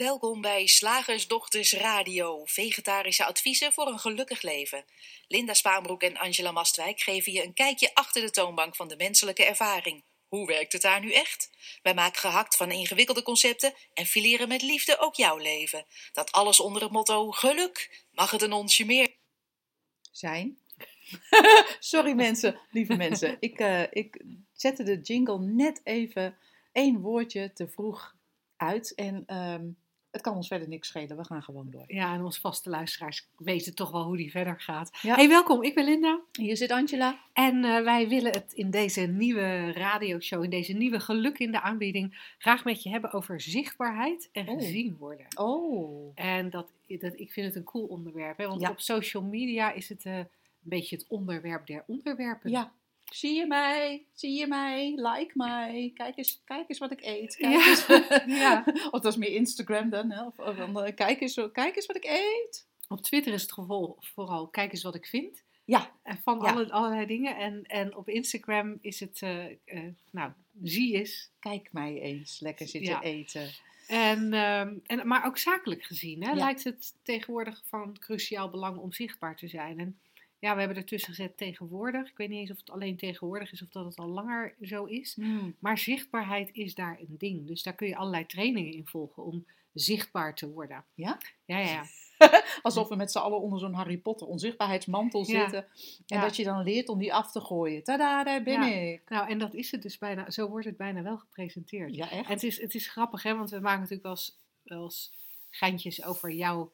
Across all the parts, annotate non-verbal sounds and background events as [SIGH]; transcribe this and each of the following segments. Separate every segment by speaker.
Speaker 1: Welkom bij Slagersdochters Radio, vegetarische adviezen voor een gelukkig leven. Linda Spaanbroek en Angela Mastwijk geven je een kijkje achter de toonbank van de menselijke ervaring. Hoe werkt het daar nu echt? Wij maken gehakt van ingewikkelde concepten en fileren met liefde ook jouw leven. Dat alles onder het motto geluk. Mag het een onsje meer
Speaker 2: zijn? [LAUGHS] Sorry mensen, lieve mensen. Ik, eh, ik zette de jingle net even één woordje te vroeg uit. En ehm, het kan ons verder niks schelen. We gaan gewoon door.
Speaker 3: Ja, en onze vaste luisteraars weten toch wel hoe die verder gaat. Hey, welkom. Ik ben Linda.
Speaker 2: Hier zit Angela.
Speaker 3: En uh, wij willen het in deze nieuwe radioshow, in deze nieuwe geluk in de aanbieding, graag met je hebben over zichtbaarheid en
Speaker 2: Oh.
Speaker 3: gezien worden.
Speaker 2: Oh.
Speaker 3: En dat, dat, ik vind het een cool onderwerp. Hè? Want
Speaker 2: Ja.
Speaker 3: op social media is het eh, een beetje het onderwerp der onderwerpen.
Speaker 2: Ja. Zie je mij? Zie je mij? Like mij. Kijk eens, kijk eens wat ik eet. Kijk [LAUGHS]
Speaker 3: Ja.
Speaker 2: eens. [LAUGHS]
Speaker 3: Ja.
Speaker 2: of dat is meer Instagram dan. Hè? Of, of dan, eh, kijk, eens, kijk eens wat ik eet.
Speaker 3: Op Twitter is het geval vooral kijk eens wat ik vind.
Speaker 2: Ja.
Speaker 3: En van
Speaker 2: Ja.
Speaker 3: alle, allerlei dingen. En, en op Instagram is het, eh, eh, nou, zie eens.
Speaker 2: Kijk mij eens. Lekker zitten
Speaker 3: Ja.
Speaker 2: eten.
Speaker 3: En, ehm, en, maar ook zakelijk gezien hè,
Speaker 2: Ja.
Speaker 3: lijkt het tegenwoordig van cruciaal belang om zichtbaar te zijn. En ja, we hebben ertussen gezet tegenwoordig. Ik weet niet eens of het alleen tegenwoordig is of dat het al langer zo is.
Speaker 2: Hmm.
Speaker 3: Maar zichtbaarheid is daar een ding. Dus daar kun je allerlei trainingen in volgen om zichtbaar te worden.
Speaker 2: Ja?
Speaker 3: Ja, ja, ja. [LAUGHS]
Speaker 2: Alsof we met z'n allen onder zo'n Harry Potter onzichtbaarheidsmantel
Speaker 3: Ja.
Speaker 2: zitten. En
Speaker 3: Ja.
Speaker 2: dat je dan leert om die af te gooien. Tada, daar ben
Speaker 3: Ja.
Speaker 2: ik.
Speaker 3: Nou, en dat is het dus bijna, zo wordt het bijna wel gepresenteerd.
Speaker 2: Ja, echt?
Speaker 3: En het is, het is grappig, hè, want we maken natuurlijk wel eens, wel eens geintjes over jouw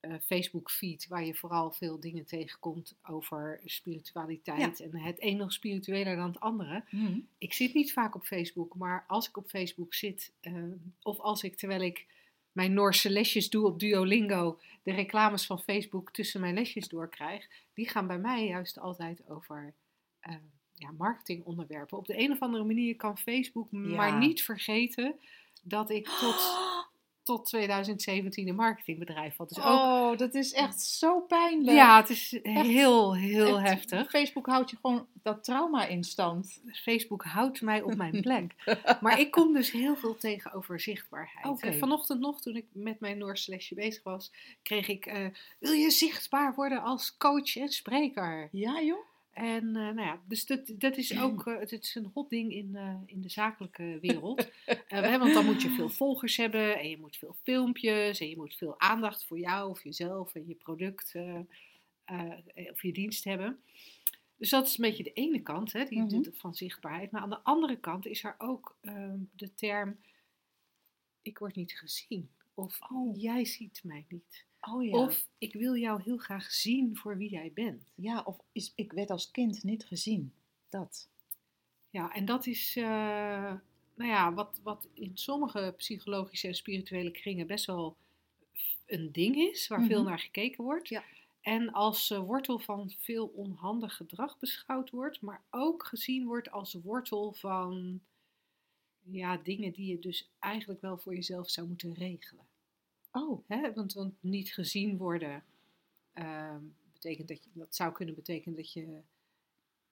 Speaker 3: eh, Facebook-feed, waar je vooral veel dingen tegenkomt over spiritualiteit. En het een nog spiritueler dan het andere.
Speaker 2: Hmm.
Speaker 3: Ik zit niet vaak op Facebook, maar als ik op Facebook zit, eh, of als ik terwijl ik mijn Noorse lesjes doe op Duolingo, de reclames van Facebook tussen mijn lesjes doorkrijg, die gaan bij mij juist altijd over eh, ja, marketingonderwerpen. Op de een of andere manier kan Facebook maar niet vergeten dat ik tot, [GASPS] tot 2017 een marketingbedrijf had. Dus ook,
Speaker 2: Oh, dat is echt zo pijnlijk.
Speaker 3: ja, het is
Speaker 2: echt-
Speaker 3: heel, heel
Speaker 2: Echt,
Speaker 3: heftig.
Speaker 2: Facebook houdt je gewoon dat trauma in stand.
Speaker 3: Facebook houdt mij op mijn [LAUGHS] plek. Maar ik kom dus heel veel tegen over zichtbaarheid.
Speaker 2: Oké.
Speaker 3: En Vanochtend nog, toen ik met mijn Noorse lesje bezig was, kreeg ik: eh, Wil je zichtbaar worden als coach en spreker?
Speaker 2: Ja, joh.
Speaker 3: En eh, nou ja, dus dat, dat is ook [CLEARS THROAT] eh, het is een hot ding in, eh, in de zakelijke wereld. Hè, want dan moet je veel volgers hebben en je moet veel filmpjes en je moet veel aandacht voor jou of jezelf en je product of je dienst hebben. Dus dat is een beetje de ene kant hè, die,
Speaker 2: Mhm.
Speaker 3: van zichtbaarheid. Maar aan de andere kant is er ook ehm, de term: ik word niet gezien. Of
Speaker 2: Oh.
Speaker 3: jij ziet mij niet.
Speaker 2: Oh ja.
Speaker 3: Of ik wil jou heel graag zien voor wie jij bent.
Speaker 2: ja, of is, ik werd als kind niet gezien. Dat.
Speaker 3: Ja, en dat is, eh, nou ja, wat, wat in sommige psychologische en spirituele kringen best wel een ding is, waar veel
Speaker 2: Mhm.
Speaker 3: naar gekeken wordt.
Speaker 2: Ja.
Speaker 3: En als eh, wortel van veel onhandig gedrag beschouwd wordt, maar ook gezien wordt als wortel van ja, dingen die je dus eigenlijk wel voor jezelf zou moeten regelen.
Speaker 2: Oh.
Speaker 3: Hè? Want, want niet gezien worden ehm, betekent dat je, dat zou kunnen betekenen dat je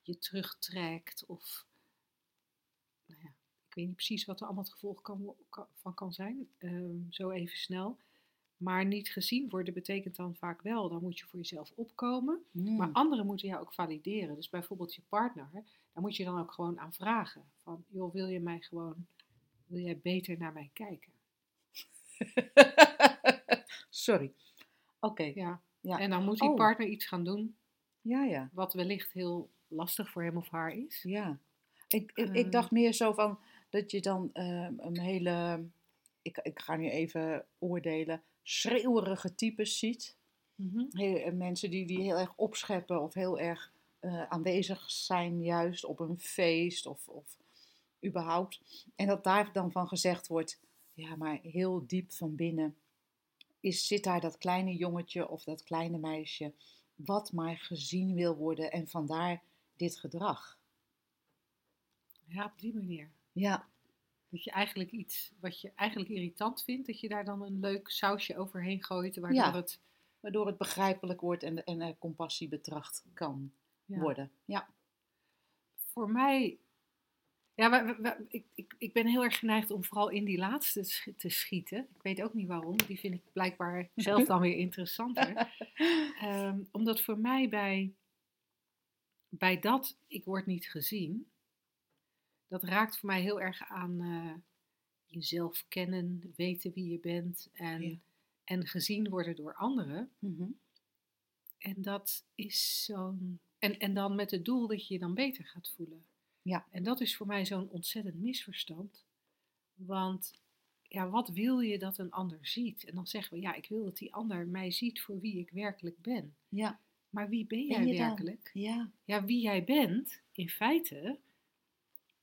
Speaker 3: je terugtrekt of nou ja, ik weet niet precies wat er allemaal het gevolg kan, van kan zijn, ehm, zo even snel. Maar niet gezien worden betekent dan vaak wel, dan moet je voor jezelf opkomen.
Speaker 2: Hmm.
Speaker 3: Maar anderen moeten jou ook valideren. Dus bijvoorbeeld je partner, daar moet je dan ook gewoon aan vragen. Van, joh, wil je mij gewoon, wil jij beter naar mij kijken? [LAUGHS] [LAUGHS]
Speaker 2: Sorry. Oké.
Speaker 3: Ja.
Speaker 2: Ja.
Speaker 3: En dan moet die
Speaker 2: Oh.
Speaker 3: partner iets gaan doen
Speaker 2: Ja, ja.
Speaker 3: wat wellicht heel lastig voor hem of haar is.
Speaker 2: Ja. Ik, ik,
Speaker 3: Eh.
Speaker 2: ik dacht meer zo van dat je dan ehm, een hele, ik, ik ga nu even oordelen, schreeuwerige types ziet.
Speaker 3: Mhm.
Speaker 2: Heel, eh, mensen die, die heel erg opscheppen of heel erg eh, aanwezig zijn juist op een feest of, of überhaupt. En dat daar dan van gezegd wordt, ja, maar heel diep van binnen is, zit daar dat kleine jongetje of dat kleine meisje wat maar gezien wil worden en vandaar dit gedrag.
Speaker 3: Ja, op die manier.
Speaker 2: Ja,
Speaker 3: Dat je eigenlijk iets wat je eigenlijk irritant vindt, dat je daar dan een leuk sausje overheen gooit, waardoor
Speaker 2: Ja.
Speaker 3: het...
Speaker 2: waardoor het begrijpelijk wordt en, en er compassie betracht kan
Speaker 3: Ja.
Speaker 2: worden. Ja.
Speaker 3: Voor mij Ja, we- ik, ik, ik ben heel erg geneigd om vooral in die laatste te schieten. Ik weet ook niet waarom. Die vind ik blijkbaar zelf dan weer interessanter. [LAUGHS] Ehm, omdat voor mij bij, bij dat ik word niet gezien, dat raakt voor mij heel erg aan eh, jezelf kennen, weten wie je bent en,
Speaker 2: Ja.
Speaker 3: en gezien worden door anderen.
Speaker 2: Mhm.
Speaker 3: En dat is zo'n. En, en dan met het doel dat je je dan beter gaat voelen.
Speaker 2: Ja.
Speaker 3: En dat is voor mij zo'n ontzettend misverstand. Want ja, wat wil je dat een ander ziet? En dan zeggen we, ja, ik wil dat die ander mij ziet voor wie ik werkelijk ben.
Speaker 2: Ja.
Speaker 3: Maar wie ben
Speaker 2: Ben
Speaker 3: jij
Speaker 2: je dan?
Speaker 3: werkelijk?
Speaker 2: Ja.
Speaker 3: Ja, wie jij bent, in feite,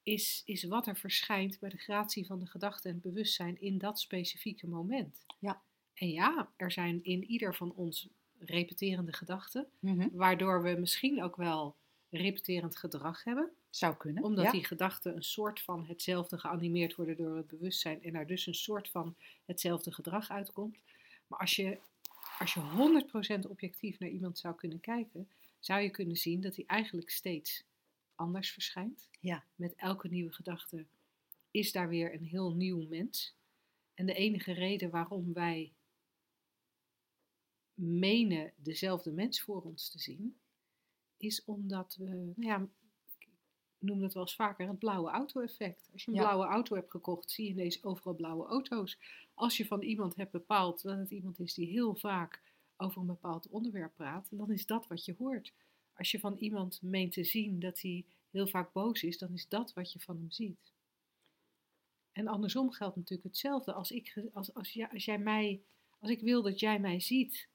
Speaker 3: is, is wat er verschijnt bij de gratie van de gedachte en het bewustzijn in dat specifieke moment.
Speaker 2: Ja.
Speaker 3: En ja, er zijn in ieder van ons repeterende gedachten,
Speaker 2: Mhm.
Speaker 3: waardoor we misschien ook wel repeterend gedrag hebben,
Speaker 2: Zou kunnen.
Speaker 3: omdat
Speaker 2: ja.
Speaker 3: die gedachten een soort van hetzelfde geanimeerd worden door het bewustzijn en er dus een soort van hetzelfde gedrag uitkomt. Maar als je, als je 100% objectief naar iemand zou kunnen kijken, zou je kunnen zien dat hij eigenlijk steeds anders verschijnt.
Speaker 2: Ja.
Speaker 3: Met elke nieuwe gedachte is daar weer een heel nieuw mens. En de enige reden waarom wij menen dezelfde mens voor ons te zien, is omdat we, nou ja, noem dat wel eens vaker, het blauwe auto-effect. Als je een
Speaker 2: Ja.
Speaker 3: blauwe auto hebt gekocht, zie je ineens overal blauwe auto's. Als je van iemand hebt bepaald dat het iemand is die heel vaak over een bepaald onderwerp praat, dan is dat wat je hoort. Als je van iemand meent te zien dat hij heel vaak boos is, dan is dat wat je van hem ziet. En andersom geldt natuurlijk hetzelfde. Als, ik, als, als, ja, als jij mij, als ik wil dat jij mij ziet,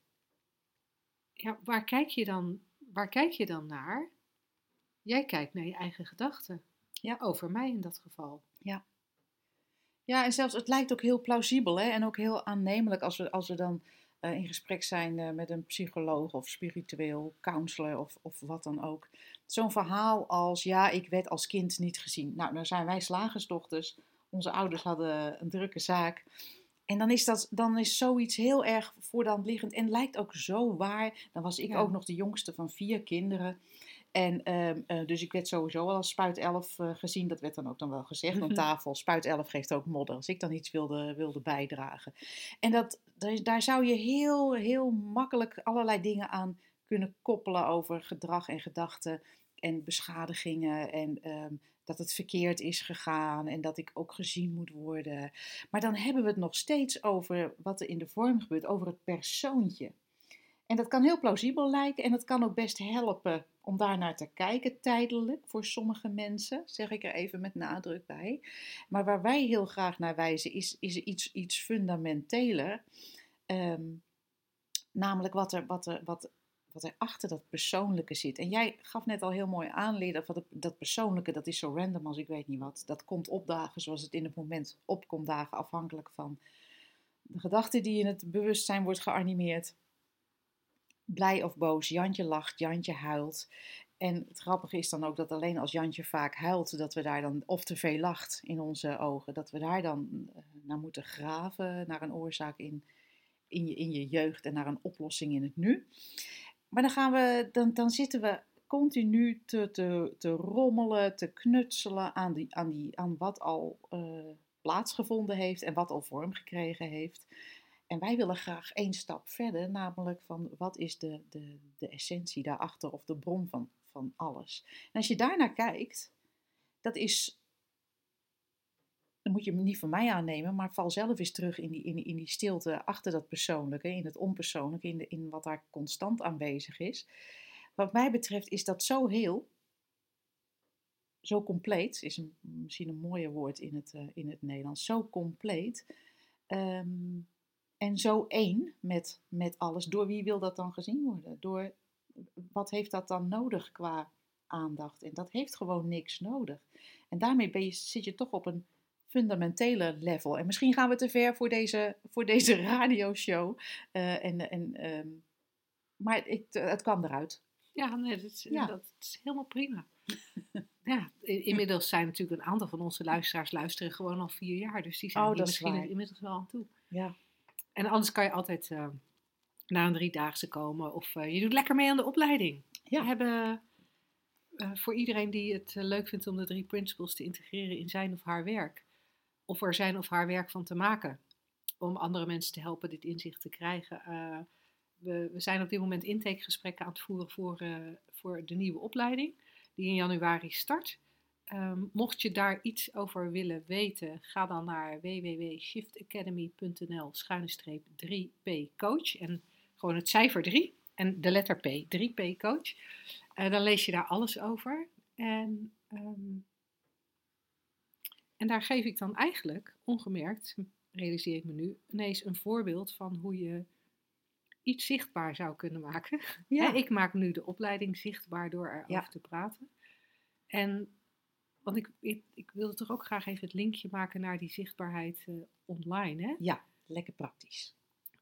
Speaker 3: ja, waar, kijk je dan, waar kijk je dan naar? Jij kijkt naar je eigen gedachten.
Speaker 2: Ja.
Speaker 3: Over mij in dat geval.
Speaker 2: Ja, en zelfs het lijkt ook heel plausibel hè? en ook heel aannemelijk als we, als we dan eh, in gesprek zijn eh, met een psycholoog of spiritueel counselor of, of wat dan ook. Zo'n verhaal als, ja, ik werd als kind niet gezien. Nou, dan zijn wij slagersdochters. Onze ouders hadden een drukke zaak. En dan is, dat, dan is zoiets heel erg voor de hand liggend en lijkt ook zo waar. Dan was ik
Speaker 3: Ja.
Speaker 2: ook nog de jongste van vier kinderen. En eh, dus ik werd sowieso al als spuitelf eh, gezien. Dat werd dan ook dan wel gezegd aan
Speaker 3: Mhm.
Speaker 2: tafel. Spuitelf geeft ook modder. Als ik dan iets wilde, wilde bijdragen. En dat, daar, daar zou je heel, heel makkelijk allerlei dingen aan kunnen koppelen over gedrag en gedachten. En beschadigingen. En ehm, dat het verkeerd is gegaan. En dat ik ook gezien moet worden. Maar dan hebben we het nog steeds over wat er in de vorm gebeurt. Over het persoontje. En dat kan heel plausibel lijken en dat kan ook best helpen om daar naar te kijken, tijdelijk voor sommige mensen, zeg ik er even met nadruk bij. Maar waar wij heel graag naar wijzen is, is iets, iets fundamenteler. Ehm, namelijk wat er, wat, er, wat, wat er achter dat persoonlijke zit. En jij gaf net al heel mooi aan, dat, dat persoonlijke, dat is zo random als ik weet niet wat. Dat komt opdagen zoals het in het moment opkomt dagen, afhankelijk van de gedachte die in het bewustzijn wordt geanimeerd blij of boos. Jantje lacht, Jantje huilt. En het grappige is dan ook dat alleen als Jantje vaak huilt, dat we daar dan, of te veel lacht in onze ogen, dat we daar dan eh, naar moeten graven, naar een oorzaak in, in, je, in je jeugd en naar een oplossing in het nu. Maar dan, gaan we, dan, dan zitten we continu te, te, te rommelen, te knutselen aan, die, aan, die, aan wat al eh, plaatsgevonden heeft en wat al vorm gekregen heeft. En wij willen graag één stap verder, namelijk van wat is de, de, de essentie daarachter of de bron van, van alles. En als je daarnaar kijkt, dat is, dan moet je hem niet van mij aannemen, maar val zelf eens terug in die, in, in die stilte achter dat persoonlijke, in het onpersoonlijke, in, in wat daar constant aanwezig is. Wat mij betreft is dat zo heel, zo compleet, is een, misschien een mooier woord in het, eh, in het Nederlands, zo compleet. Ehm, en zo één met, met alles. Door wie wil dat dan gezien worden? Door wat heeft dat dan nodig qua aandacht? En dat heeft gewoon niks nodig. En daarmee ben je, zit je toch op een fundamentele level. En misschien gaan we te ver voor deze, voor deze [LAUGHS] radioshow. Eh, en, en, ehm, maar ik, het kwam eruit.
Speaker 3: Ja, nee, dat is,
Speaker 2: Ja.
Speaker 3: dat is helemaal prima. [LAUGHS] ja, inmiddels zijn natuurlijk een aantal van onze luisteraars luisteren gewoon al vier jaar. Dus die zijn
Speaker 2: Oh,
Speaker 3: misschien inmiddels wel aan toe.
Speaker 2: Ja.
Speaker 3: En anders kan je altijd eh, naar een driedaagse komen. Of eh, je doet lekker mee aan de opleiding.
Speaker 2: Ja.
Speaker 3: We hebben eh, voor iedereen die het leuk vindt om de drie principles te integreren in zijn of haar werk. Of er zijn of haar werk van te maken. Om andere mensen te helpen dit inzicht te krijgen. We, we zijn op dit moment intakegesprekken aan het voeren voor, voor de nieuwe opleiding. Die in januari start. Ehm, mocht je daar iets over willen weten, ga dan naar www.shiftacademy.nl 3p coach. En gewoon het cijfer 3 en de letter P, 3p coach. Eh, dan lees je daar alles over. En, ehm, en daar geef ik dan eigenlijk, ongemerkt, realiseer ik me nu, ineens een voorbeeld van hoe je iets zichtbaar zou kunnen maken.
Speaker 2: Ja.
Speaker 3: Ik maak nu de opleiding zichtbaar door erover
Speaker 2: Ja.
Speaker 3: te praten. En want ik, ik, ik wilde toch ook graag even het linkje maken naar die zichtbaarheid eh, online. Hè?
Speaker 2: Ja, lekker praktisch.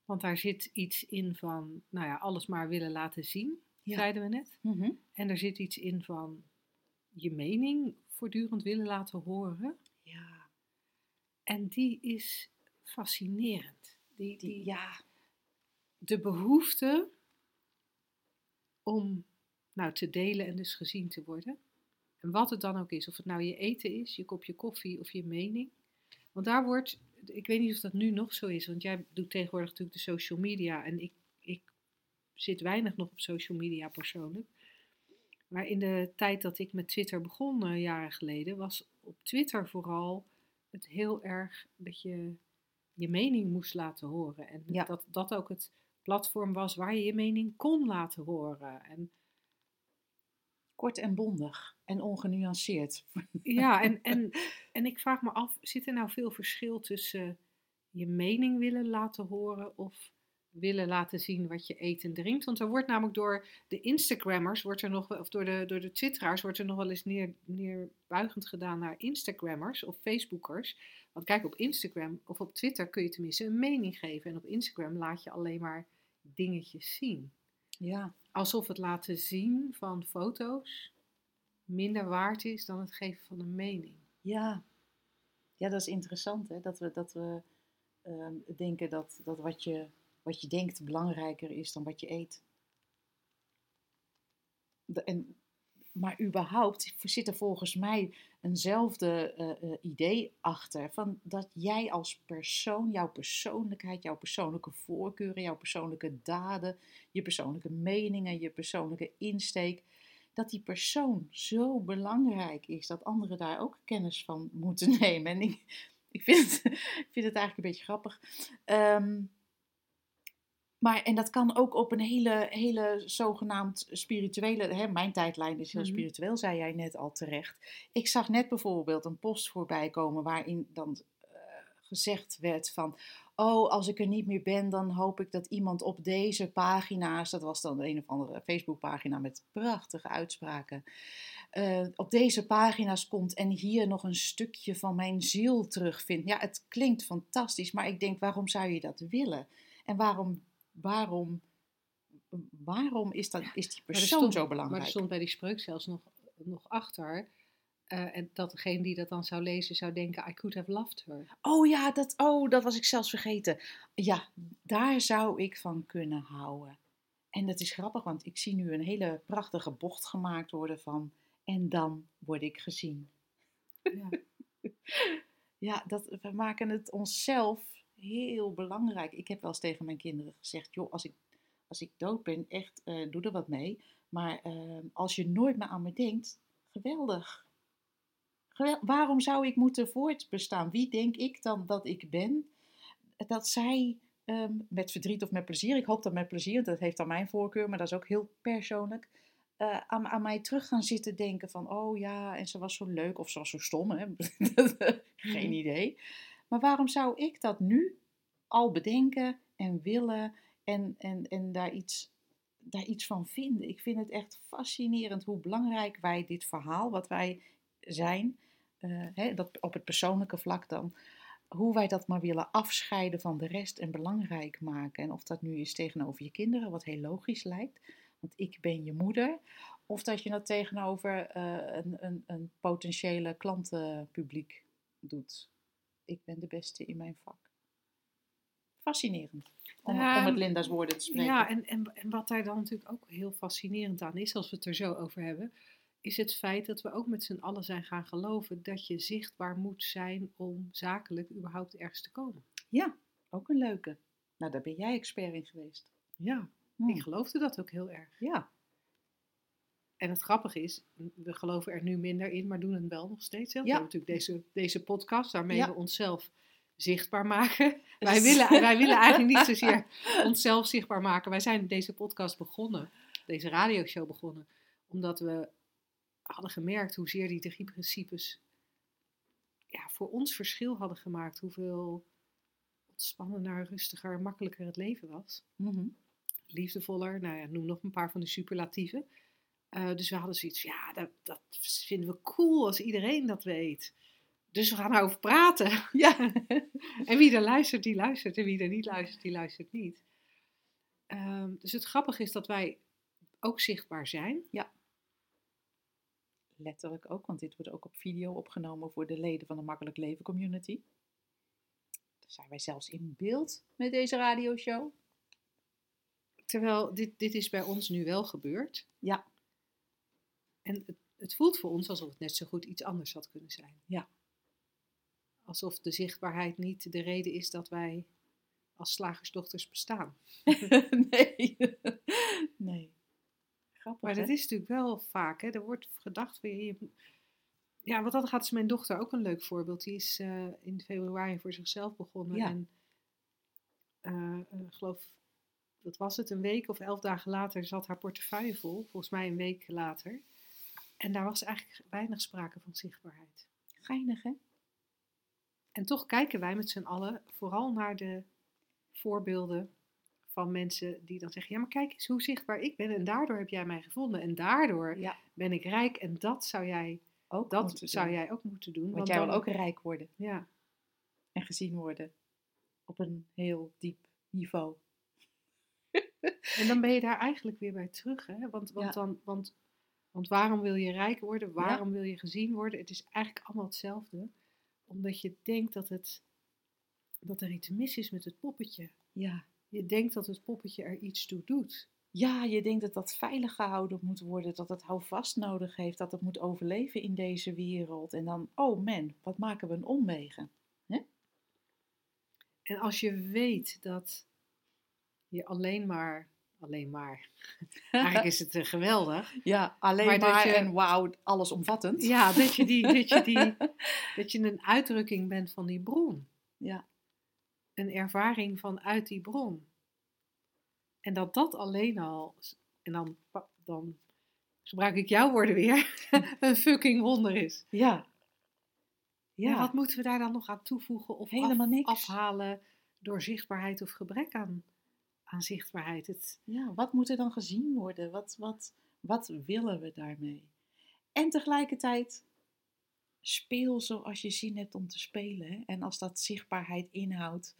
Speaker 3: Want daar zit iets in van, nou ja, alles maar willen laten zien,
Speaker 2: Ja.
Speaker 3: zeiden we net.
Speaker 2: Mhm.
Speaker 3: En er zit iets in van je mening voortdurend willen laten horen.
Speaker 2: Ja,
Speaker 3: En die is fascinerend. Die,
Speaker 2: die,
Speaker 3: die,
Speaker 2: ja,
Speaker 3: De behoefte om nou, te delen en dus gezien te worden. Wat het dan ook is, of het nou je eten is, je kopje koffie of je mening. Want daar wordt, ik weet niet of dat nu nog zo is, want jij doet tegenwoordig natuurlijk de social media en ik, ik zit weinig nog op social media persoonlijk. Maar in de tijd dat ik met Twitter begon, eh, jaren geleden, was op Twitter vooral het heel erg dat je je mening moest laten horen. En
Speaker 2: Ja.
Speaker 3: dat dat ook het platform was waar je je mening kon laten horen. En
Speaker 2: kort en bondig en ongenuanceerd.
Speaker 3: Ja, [LAUGHS] en, en, en ik vraag me af, zit er nou veel verschil tussen je mening willen laten horen of willen laten zien wat je eet en drinkt? Want er wordt namelijk door de Instagrammers, wordt er nog, of door de, door de Twitteraars, wordt er nog wel eens neer, neerbuigend gedaan naar Instagrammers of Facebookers. Want kijk, op Instagram of op Twitter kun je tenminste een mening geven. En op Instagram laat je alleen maar dingetjes zien.
Speaker 2: Ja,
Speaker 3: Alsof het laten zien van foto's minder waard is dan het geven van een mening.
Speaker 2: ja. Ja, dat is interessant hè, dat we, dat we ehm, denken dat, dat wat, je, wat je denkt belangrijker is dan wat je eet. De- en, maar überhaupt zit er volgens mij eenzelfde eh, eh, idee achter. Van dat jij als persoon, jouw persoonlijkheid, jouw persoonlijke voorkeuren, jouw persoonlijke daden, je persoonlijke meningen, je persoonlijke insteek. Dat die persoon zo belangrijk is dat anderen daar ook kennis van moeten [LAUGHS] nemen. En ik, ik, vind, [LAUGHS] ik vind het eigenlijk een beetje grappig. Ehm, maar, en dat kan ook op een hele, hele zogenaamd spirituele. Hè, mijn tijdlijn is heel
Speaker 3: Mhm.
Speaker 2: spiritueel, zei jij net al terecht. Ik zag net bijvoorbeeld een post voorbij komen waarin dan eh, gezegd werd van. Oh, als ik er niet meer ben, dan hoop ik dat iemand op deze pagina's. Dat was dan een of andere Facebookpagina met prachtige uitspraken. eh, op deze pagina's komt en hier nog een stukje van mijn ziel terugvindt. Ja, het klinkt fantastisch, maar ik denk, waarom zou je dat willen? En waarom, waarom, waarom is, dat, is die
Speaker 3: Maar er
Speaker 2: persoon
Speaker 3: stond-
Speaker 2: zo
Speaker 3: Maar
Speaker 2: belangrijk?
Speaker 3: er stond bij die spreuk zelfs nog, nog achter. eh, en dat degene die dat dan zou lezen zou denken, I could have loved her.
Speaker 2: Oh ja, dat, oh, dat was ik zelfs vergeten. Ja, daar zou ik van kunnen houden. En dat is grappig, want ik zie nu een hele prachtige bocht gemaakt worden van... En dan word ik gezien.
Speaker 3: Ja. [LAUGHS]
Speaker 2: Ja, dat, we maken het onszelf heel belangrijk. Ik heb wel eens tegen mijn kinderen gezegd: joh, als ik, als ik dood ben, echt, eh, doe er wat mee. Maar eh, als je nooit meer aan me denkt, geweldig. Gewel- Waarom zou ik moeten voortbestaan? Wie denk ik dan dat ik ben? Dat zij ehm, met verdriet of met plezier, ik hoop dat met plezier, dat heeft dan mijn voorkeur, maar dat is ook heel persoonlijk. eh, aan, aan mij terug gaan zitten denken van, oh ja, en ze was zo leuk of ze was zo stom, hè? [LAUGHS] geen
Speaker 3: Mhm.
Speaker 2: idee. Maar waarom zou ik dat nu al bedenken en willen en, en, en daar, iets, daar iets van vinden? Ik vind het echt fascinerend hoe belangrijk wij dit verhaal, wat wij zijn, eh, hè, dat op het persoonlijke vlak dan, hoe wij dat maar willen afscheiden van de rest en belangrijk maken. En of dat nu is tegenover je kinderen, wat heel logisch lijkt, want ik ben je moeder. Of dat je dat tegenover eh, een, een, een potentiële klantenpubliek doet. Ik ben de beste in mijn vak. Fascinerend. Om, met Linda's woorden te spreken.
Speaker 3: Ja, en, en, en wat daar dan natuurlijk ook heel fascinerend aan is, als we het er zo over hebben, is het feit dat we ook met z'n allen zijn gaan geloven dat je zichtbaar moet zijn om zakelijk überhaupt ergens te komen.
Speaker 2: Ja, ook een leuke. Nou, daar ben jij expert in geweest.
Speaker 3: Ja,
Speaker 2: Hm.
Speaker 3: ik geloofde dat ook heel erg.
Speaker 2: Ja,
Speaker 3: En het grappige is, we geloven er nu minder in, maar doen het wel nog steeds. We
Speaker 2: Ja.
Speaker 3: hebben natuurlijk deze, deze podcast waarmee
Speaker 2: Ja.
Speaker 3: we onszelf zichtbaar maken. [LAUGHS] Wij willen, wij willen eigenlijk niet zozeer onszelf zichtbaar maken. Wij zijn deze podcast begonnen, deze radioshow begonnen, omdat we hadden gemerkt hoezeer die drie principes ja, voor ons verschil hadden gemaakt. Hoeveel ontspannender, rustiger, makkelijker het leven was.
Speaker 2: Mhm.
Speaker 3: Liefdevoller, nou ja, noem nog een paar van die superlatieven. Eh, dus we hadden zoiets van, ja, dat, dat vinden we cool als iedereen dat weet. Dus we gaan erover praten. [LAUGHS]
Speaker 2: ja.
Speaker 3: En wie er luistert, die luistert. En wie er niet luistert, die luistert niet. Ehm, dus het grappige is dat wij ook zichtbaar zijn.
Speaker 2: letterlijk ook, want dit wordt ook op video opgenomen voor de leden van de Makkelijk Leven Community. Dan zijn wij zelfs in beeld met deze radioshow.
Speaker 3: Terwijl dit, dit is bij ons nu wel gebeurd.
Speaker 2: Ja.
Speaker 3: En het, het voelt voor ons alsof het net zo goed iets anders had kunnen zijn.
Speaker 2: Ja.
Speaker 3: Alsof de zichtbaarheid niet de reden is dat wij als slagersdochters bestaan. [LAUGHS]
Speaker 2: nee. [LAUGHS] nee. Grappig,
Speaker 3: Maar dat is natuurlijk wel vaak, hè? er wordt gedacht je. Ja, wat dat gaat is mijn dochter ook een leuk voorbeeld. Die is eh, in februari voor zichzelf begonnen.
Speaker 2: Ja.
Speaker 3: En eh, eh, ik geloof, wat was het, een week of elf dagen later zat haar portefeuille vol. Volgens mij een week later. En daar was eigenlijk weinig sprake van zichtbaarheid.
Speaker 2: Geinig, hè?
Speaker 3: En toch kijken wij met z'n allen vooral naar de voorbeelden van mensen die dan zeggen: Ja, maar kijk eens hoe zichtbaar ik ben. En daardoor heb jij mij gevonden. En daardoor
Speaker 2: Ja,
Speaker 3: ben ik rijk. En dat zou jij,
Speaker 2: ook
Speaker 3: dat
Speaker 2: moeten
Speaker 3: zou
Speaker 2: doen.
Speaker 3: jij ook moeten doen.
Speaker 2: Want, jij wil ook rijk worden
Speaker 3: Ja,
Speaker 2: en gezien worden. Op een heel diep niveau.
Speaker 3: en dan ben je daar eigenlijk weer bij terug. Hè? Want, want,
Speaker 2: Ja.
Speaker 3: dan, want, want waarom wil je rijk worden? Waarom wil je gezien worden? Het is eigenlijk allemaal hetzelfde. Omdat je denkt dat, het, dat er iets mis is met het poppetje.
Speaker 2: Ja.
Speaker 3: Je denkt dat het poppetje er iets toe doet.
Speaker 2: Ja, je denkt dat dat veilig gehouden moet worden, dat het houvast nodig heeft, dat het moet overleven in deze wereld. En dan, oh man, wat maken we een omwegen?
Speaker 3: En als je weet dat je alleen maar, alleen maar, [LAUGHS] eigenlijk is het eh, geweldig.
Speaker 2: Ja, alleen
Speaker 3: Maar
Speaker 2: maar,
Speaker 3: je-
Speaker 2: en wauw, allesomvattend.
Speaker 3: Ja, dat je, die, dat, je die, [LAUGHS] dat je een uitdrukking bent van die bron.
Speaker 2: Ja.
Speaker 3: Een ervaring vanuit die bron. En dat dat alleen al, en dan, dan gebruik ik jouw woorden weer, [LAUGHS] een fucking wonder is.
Speaker 2: Ja.
Speaker 3: Ja.
Speaker 2: Ja,
Speaker 3: wat moeten we daar dan nog aan toevoegen of
Speaker 2: Helemaal
Speaker 3: af-
Speaker 2: niks.
Speaker 3: afhalen door zichtbaarheid of gebrek aan, aan zichtbaarheid? Het,
Speaker 2: ja, wat moet er dan gezien worden? Wat, wat, wat willen we daarmee? En tegelijkertijd speel zoals je zin hebt om te spelen. Hè? En als dat zichtbaarheid inhoudt,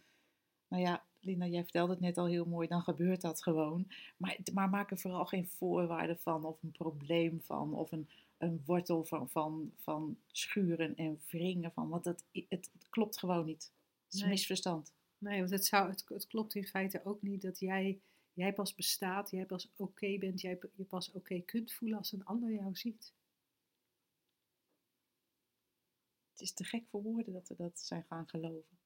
Speaker 2: nou ja, Linda, jij vertelde het net al heel mooi, dan gebeurt dat gewoon. Maar, maar maak er vooral geen voorwaarden van of een probleem van of een, een wortel van, van, van schuren en wringen van. Want het, het, het klopt gewoon niet. Het is
Speaker 3: Nee.
Speaker 2: misverstand.
Speaker 3: Nee, want het, zou, het, het klopt in feite ook niet dat jij, jij pas bestaat, jij pas oké bent, jij je pas oké kunt voelen als een ander jou ziet.
Speaker 2: Het is te gek voor woorden dat we dat zijn gaan geloven.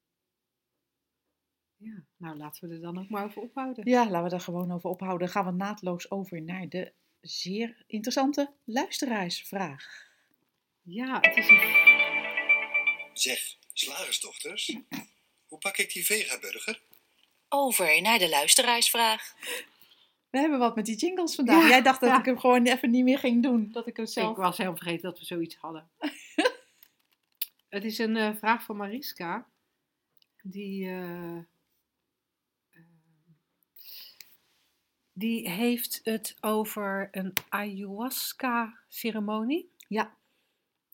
Speaker 3: Ja, nou laten we er dan ook maar over ophouden.
Speaker 2: Ja, laten we daar gewoon over ophouden. Dan gaan we naadloos over naar de zeer interessante luisteraarsvraag.
Speaker 3: Ja, het is een
Speaker 4: Zeg, slagersdochters, pak ik die vegaburger?
Speaker 1: Over naar de luisteraarsvraag.
Speaker 2: We hebben wat met die jingles vandaag.
Speaker 3: Ja,
Speaker 2: Jij dacht dat
Speaker 3: ja.
Speaker 2: ik hem gewoon even niet meer ging doen. Dat ik hem zelf...
Speaker 3: Ik was helemaal vergeten dat we zoiets hadden. [LAUGHS] het is een eh, vraag van Mariska. Die, eh, eh, die heeft het over een ayahuasca-ceremonie.
Speaker 2: Ja.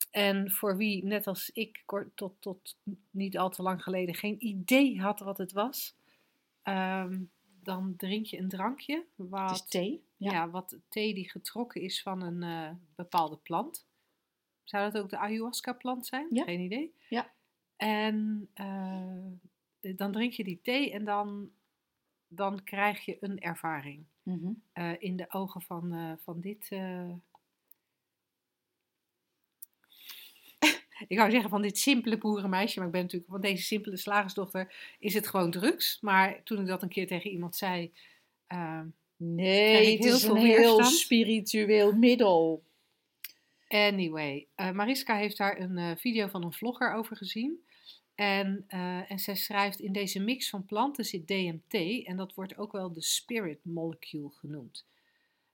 Speaker 3: En voor wie, net als ik, kort- tot, tot niet al te lang geleden geen idee had wat het was, ehm, dan drink je een drankje. Wat,
Speaker 2: Het is thee.
Speaker 3: ja. wat thee die getrokken is van een eh, bepaalde plant. Zou dat ook de ayahuasca-plant zijn?
Speaker 2: Ja.
Speaker 3: Geen idee.
Speaker 2: Ja.
Speaker 3: En eh, dan drink je die thee en dan, dan krijg je een ervaring.
Speaker 2: Mhm.
Speaker 3: Eh, in de ogen van, van dit, ik wou zeggen van dit simpele boerenmeisje, maar ik ben natuurlijk van deze simpele slagersdochter, is het gewoon drugs. Maar toen ik dat een keer tegen iemand zei, ehm,
Speaker 2: Nee, het
Speaker 3: heel
Speaker 2: is
Speaker 3: veel
Speaker 2: een heel spiritueel middel.
Speaker 3: Anyway, eh, Mariska heeft daar een eh, video van een vlogger over gezien. En, eh, en zij schrijft, in deze mix van planten zit DMT en dat wordt ook wel de spirit molecule genoemd.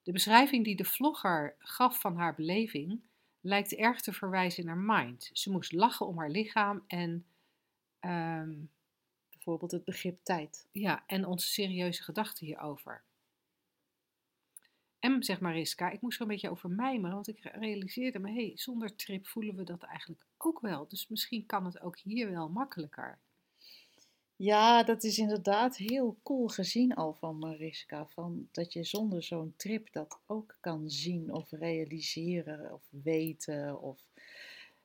Speaker 3: De beschrijving die de vlogger gaf van haar beleving lijkt erg te verwijzen naar mind. Ze moest lachen om haar lichaam en, ehm,
Speaker 2: Bijvoorbeeld het begrip tijd.
Speaker 3: ja, en onze serieuze gedachten hierover. En zegt Mariska, ik moest er een beetje over mijmeren, want ik realiseerde me, hé, hey, zonder trip voelen we dat eigenlijk ook wel. Dus misschien kan het ook hier wel makkelijker.
Speaker 2: Ja, dat is inderdaad heel cool gezien al van Mariska. Van dat je zonder zo'n trip dat ook kan zien of realiseren of weten. Of...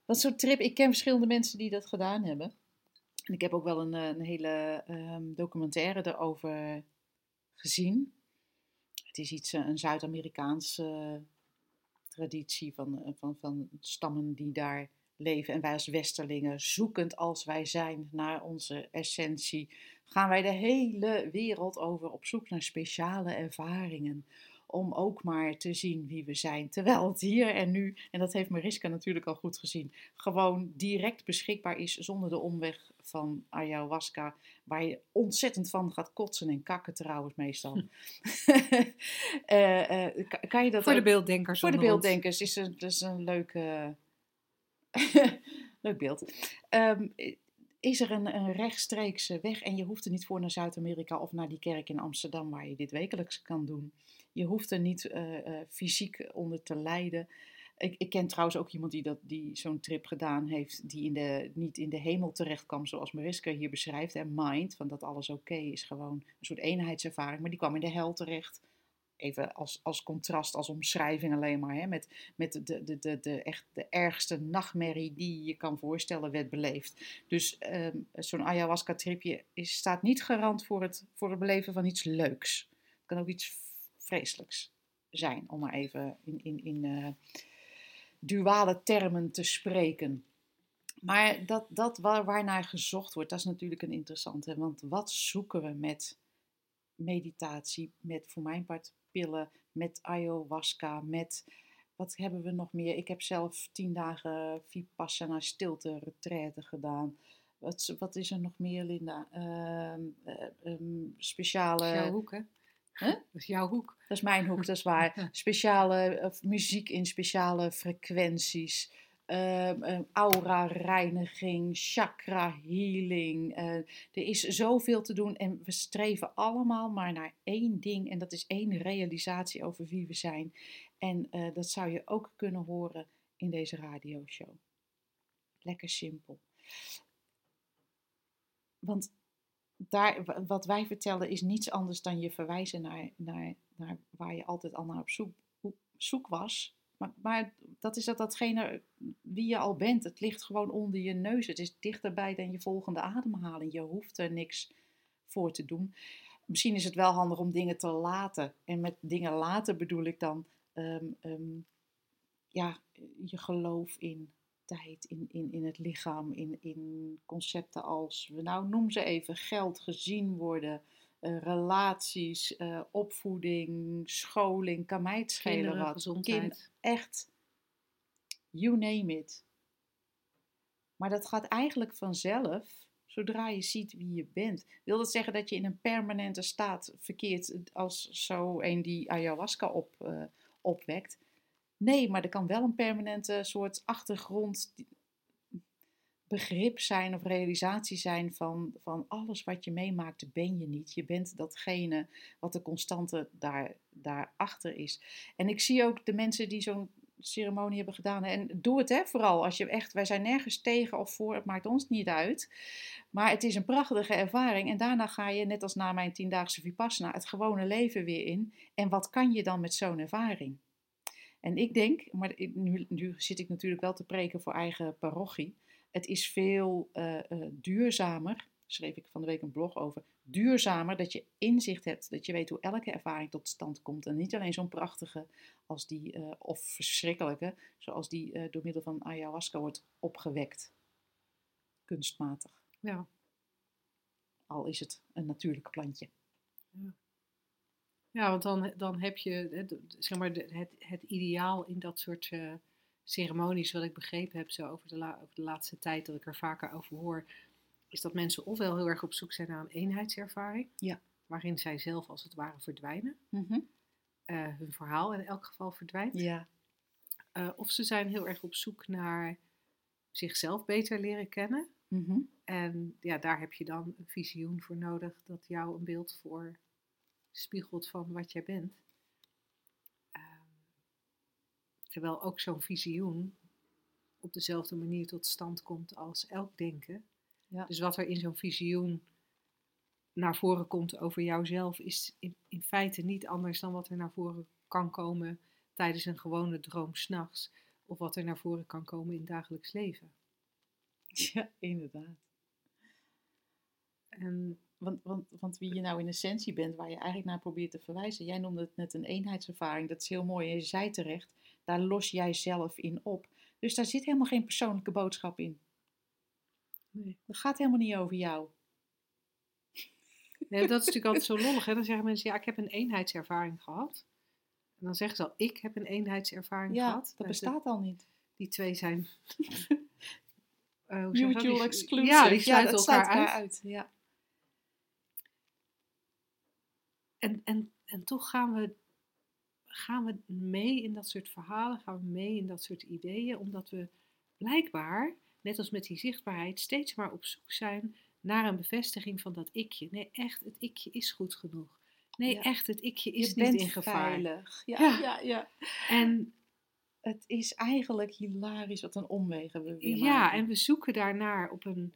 Speaker 2: Want zo'n trip, ik ken verschillende mensen die dat gedaan hebben. En ik heb ook wel een, eh, een hele ehm, documentaire erover gezien. Het is iets, eh, een Zuid-Amerikaanse traditie van, eh, van, van stammen die daar leven. En wij als Westerlingen, zoekend als wij zijn naar onze essentie, gaan wij de hele wereld over op zoek naar speciale ervaringen. Om ook maar te zien wie we zijn. Terwijl het hier en nu, en dat heeft Mariska natuurlijk al goed gezien, gewoon direct beschikbaar is zonder de omweg van ayahuasca. Waar je ontzettend van gaat kotsen en kakken trouwens meestal. [LAUGHS] Eh, eh, kan- je dat
Speaker 3: Voor de beelddenkers.
Speaker 2: voor de beelddenkers is het dus een leuke, [LAUGHS] leuk beeld. Ehm, is er een, een rechtstreekse weg en je hoeft er niet voor naar Zuid-Amerika of naar die kerk in Amsterdam waar je dit wekelijks kan doen. Je hoeft er niet eh, eh, fysiek onder te lijden. Ik, ik ken trouwens ook iemand die, dat, die zo'n trip gedaan heeft, die in de, niet in de hemel terecht kwam, zoals Mariska hier beschrijft. En mind, van dat alles oké is, gewoon een soort eenheidservaring. Maar die kwam in de hel terecht even als, als contrast, als omschrijving alleen maar, hè, met, met de, de, de, de, echt de ergste nachtmerrie die je kan voorstellen werd beleefd. Dus ehm, zo'n ayahuasca-tripje staat niet garant voor het, voor het beleven van iets leuks. Het kan ook iets vreselijks zijn, om maar even in, in, in eh, duale termen te spreken. Maar dat, dat waar, waarnaar gezocht wordt, dat is natuurlijk een interessante. Want wat zoeken we met meditatie, met voor mijn part pillen, met ayahuasca, met wat hebben we nog meer? Ik heb zelf tien dagen vipassana stilte retraite gedaan. Wat, wat is er nog meer, Linda? Ehm, eh, ehm, speciale.
Speaker 3: Dat is jouw hoek, hè?
Speaker 2: Huh?
Speaker 3: Dat is jouw hoek.
Speaker 2: Dat is mijn hoek, dat is waar. [LAUGHS] Speciale of muziek in speciale frequenties. Ehm, ehm, aura-reiniging, chakra-healing. eh, er is zoveel te doen en we streven allemaal maar naar één ding. En dat is één realisatie over wie we zijn. En eh, dat zou je ook kunnen horen in deze radioshow. Lekker simpel. Want daar, wa- wat wij vertellen is niets anders dan je verwijzen naar, naar, naar waar je altijd al naar op zoek, op zoek was. Maar, dat is dat datgene wie je al bent. Het ligt gewoon onder je neus. Het is dichterbij dan je volgende ademhaling. Je hoeft er niks voor te doen. Misschien is het wel handig om dingen te laten. En met dingen laten bedoel ik dan ehm, ehm, ja, je geloof in tijd, in, in, in het lichaam, in, in concepten als, nou noem ze even, geld, gezien worden, eh, relaties, eh, opvoeding, scholing, kan mij het schelen
Speaker 3: Kinderen,
Speaker 2: wat.
Speaker 3: gezondheid.
Speaker 2: Kind- echt, you name it. Maar dat gaat eigenlijk vanzelf, zodra je ziet wie je bent. Wil dat zeggen dat je in een permanente staat verkeert als zo een die ayahuasca op, eh, opwekt? Nee, maar er kan wel een permanente soort achtergrond begrip zijn of realisatie zijn van, van alles wat je meemaakt, ben je niet. Je bent datgene wat de constante daar, daarachter is. En ik zie ook de mensen die zo'n ceremonie hebben gedaan. En doe het hè, vooral als je echt, wij zijn nergens tegen of voor, het maakt ons niet uit. Maar het is een prachtige ervaring. En daarna ga je, net als na mijn tiendaagse Vipassana, het gewone leven weer in. En wat kan je dan met zo'n ervaring? En ik denk, maar nu, nu zit ik natuurlijk wel te preken voor eigen parochie. Het is veel uh, uh, duurzamer schreef ik van de week een blog over. Duurzamer, dat je inzicht hebt, dat je weet hoe elke ervaring tot stand komt. En niet alleen zo'n prachtige als die, eh, of verschrikkelijke, zoals die door middel van ayahuasca wordt opgewekt. Kunstmatig.
Speaker 3: Ja.
Speaker 2: Al is het een natuurlijk plantje.
Speaker 3: Ja, want dan, dan heb je zeg maar, het, het ideaal in dat soort ceremonies, wat ik begrepen heb zo over de, la- over de laatste tijd, dat ik er vaker over hoor, is dat mensen ofwel heel erg op zoek zijn naar een eenheidservaring,
Speaker 2: Ja.
Speaker 3: waarin zij zelf als het ware verdwijnen,
Speaker 2: Mhm.
Speaker 3: eh, hun verhaal in elk geval verdwijnt,
Speaker 2: Ja.
Speaker 3: Eh, of ze zijn heel erg op zoek naar zichzelf beter leren kennen.
Speaker 2: Mhm.
Speaker 3: En ja, daar heb je dan een visioen voor nodig dat jou een beeld voor spiegelt van wat jij bent. Terwijl ook zo'n visioen op dezelfde manier tot stand komt als elk denken.
Speaker 2: Ja.
Speaker 3: Dus wat er in zo'n visioen naar voren komt over jouzelf, is in, in feite niet anders dan wat er naar voren kan komen tijdens een gewone droom s'nachts. Of wat er naar voren kan komen in het dagelijks leven.
Speaker 2: ja, inderdaad.
Speaker 3: En
Speaker 2: Want, want, want wie je nou in essentie bent, waar je eigenlijk naar probeert te verwijzen. Jij noemde het net een eenheidservaring, dat is heel mooi. En je zei terecht, daar los jij zelf in op. Dus daar zit helemaal geen persoonlijke boodschap in.
Speaker 3: nee.
Speaker 2: Dat gaat helemaal niet over jou.
Speaker 3: Nee, dat is natuurlijk altijd zo lollig. Hè? Dan zeggen mensen, ja, ik heb een eenheidservaring gehad. En dan zeggen ze al, ik heb een eenheidservaring
Speaker 2: Ja,
Speaker 3: gehad.
Speaker 2: dat
Speaker 3: Nou,
Speaker 2: bestaat al niet.
Speaker 3: Die twee zijn... [LAUGHS] eh?
Speaker 2: Mutual exclusive.
Speaker 3: Ja, die sluiten elkaar uit.
Speaker 2: Ja.
Speaker 3: En, en, en toch gaan we, gaan we mee in dat soort verhalen, gaan we mee in dat soort ideeën, omdat we blijkbaar, net als met die zichtbaarheid, steeds maar op zoek zijn naar een bevestiging van dat ikje. Nee, echt, het ikje is goed genoeg. Nee,
Speaker 2: Ja.
Speaker 3: echt, het ikje is
Speaker 2: je
Speaker 3: niet in gevaar.
Speaker 2: veilig. Ja,
Speaker 3: Ja.
Speaker 2: ja. Ja,
Speaker 3: En
Speaker 2: Het is eigenlijk hilarisch wat een omwegen we weer
Speaker 3: ja,
Speaker 2: maken.
Speaker 3: en we zoeken daarnaar op een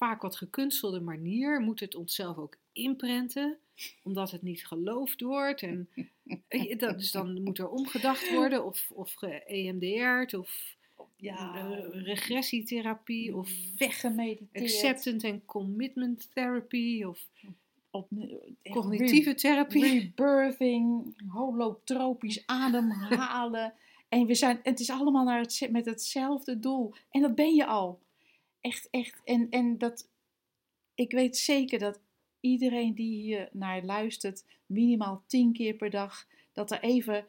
Speaker 3: vaak wat gekunstelde manier. Moet het onszelf ook inprenten, omdat het niet geloofd wordt. En [LAUGHS] eh, dat, dus dan moet er omgedacht worden, of, of ge-EMDR'd, of
Speaker 2: ja,
Speaker 3: eh, regressietherapie, of
Speaker 2: weggemediteerd.
Speaker 3: acceptance en commitment therapy, of
Speaker 2: Op,
Speaker 3: cognitieve therapie.
Speaker 2: rebirthing, holotropisch ademhalen. [LAUGHS] en we zijn, het is allemaal naar het, met hetzelfde doel. En dat ben je al. Echt, echt. En, en dat, ik weet zeker dat iedereen die hier naar luistert, minimaal tien keer per dag, dat er even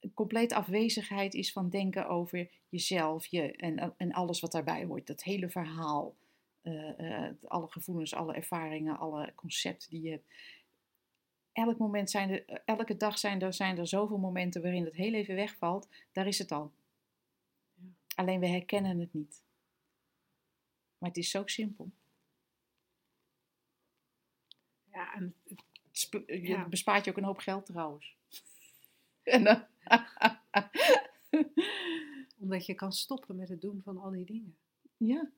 Speaker 2: een compleet afwezigheid is van denken over jezelf je, en, en alles wat daarbij hoort. Dat hele verhaal. eh, eh, alle gevoelens, alle ervaringen, alle concepten die je hebt elk moment zijn er, elke dag zijn er, zijn er zoveel momenten waarin het heel even wegvalt. Daar is het al.
Speaker 3: Ja.
Speaker 2: Alleen we herkennen het niet. Maar het is zo simpel.
Speaker 3: Ja, en
Speaker 2: je
Speaker 3: Ja.
Speaker 2: bespaart je ook een hoop geld trouwens. [LAUGHS] En, [LAUGHS]
Speaker 3: omdat je kan stoppen met het doen van al die dingen.
Speaker 2: ja.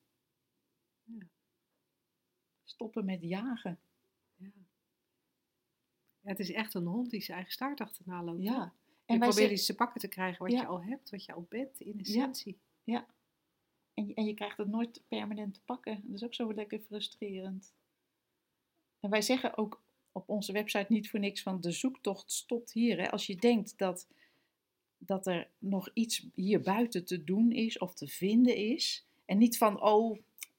Speaker 3: Ja.
Speaker 2: Stoppen met jagen.
Speaker 3: Ja. Ja, het is echt een hond die zijn eigen staart achterna loopt.
Speaker 2: Ja.
Speaker 3: Je
Speaker 2: En wij
Speaker 3: probeert iets te pakken te krijgen wat
Speaker 2: Ja.
Speaker 3: je al hebt, wat je al bent in essentie.
Speaker 2: En, je- en je krijgt het nooit permanent te pakken. Dat is ook zo lekker frustrerend. En wij zeggen ook op onze website niet voor niks van de zoektocht stopt hier. Hè. Als je denkt dat, dat er nog iets hier buiten te doen is of te vinden is. En niet van, oh,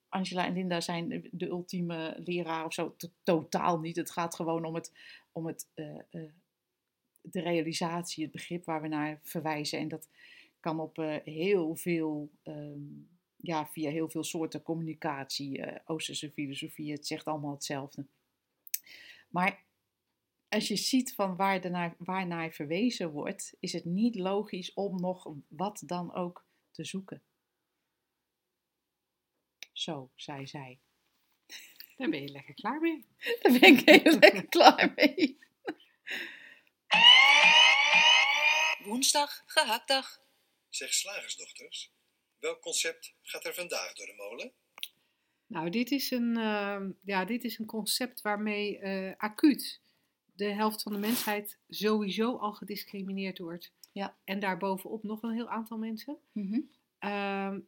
Speaker 2: Angela en Linda zijn de- ultieme leraar of zo. To- totaal niet. Het gaat gewoon om, het, om het, eh, eh, de realisatie, het begrip waar we naar verwijzen. En dat kan op eh, heel veel, ehm, ja, via heel veel soorten communicatie, eh Oosterse filosofie, het zegt allemaal hetzelfde. Maar als je ziet van waar, er naar, waar naar verwezen wordt, is het niet logisch om nog wat dan ook te zoeken. Zo, zei zij.
Speaker 3: Daar ben je lekker klaar mee. [LAUGHS]
Speaker 2: Daar ben ik heel [LAUGHS] lekker klaar mee.
Speaker 1: Woensdag, gehaktdag.
Speaker 4: Zeg slagersdochters, welk concept gaat er vandaag door de molen?
Speaker 3: Nou, dit is een, ehm, ja, dit is een concept waarmee eh, acuut de helft van de mensheid sowieso al gediscrimineerd wordt.
Speaker 2: Ja.
Speaker 3: En daarbovenop nog een heel aantal mensen.
Speaker 2: Mhm.
Speaker 3: Ehm,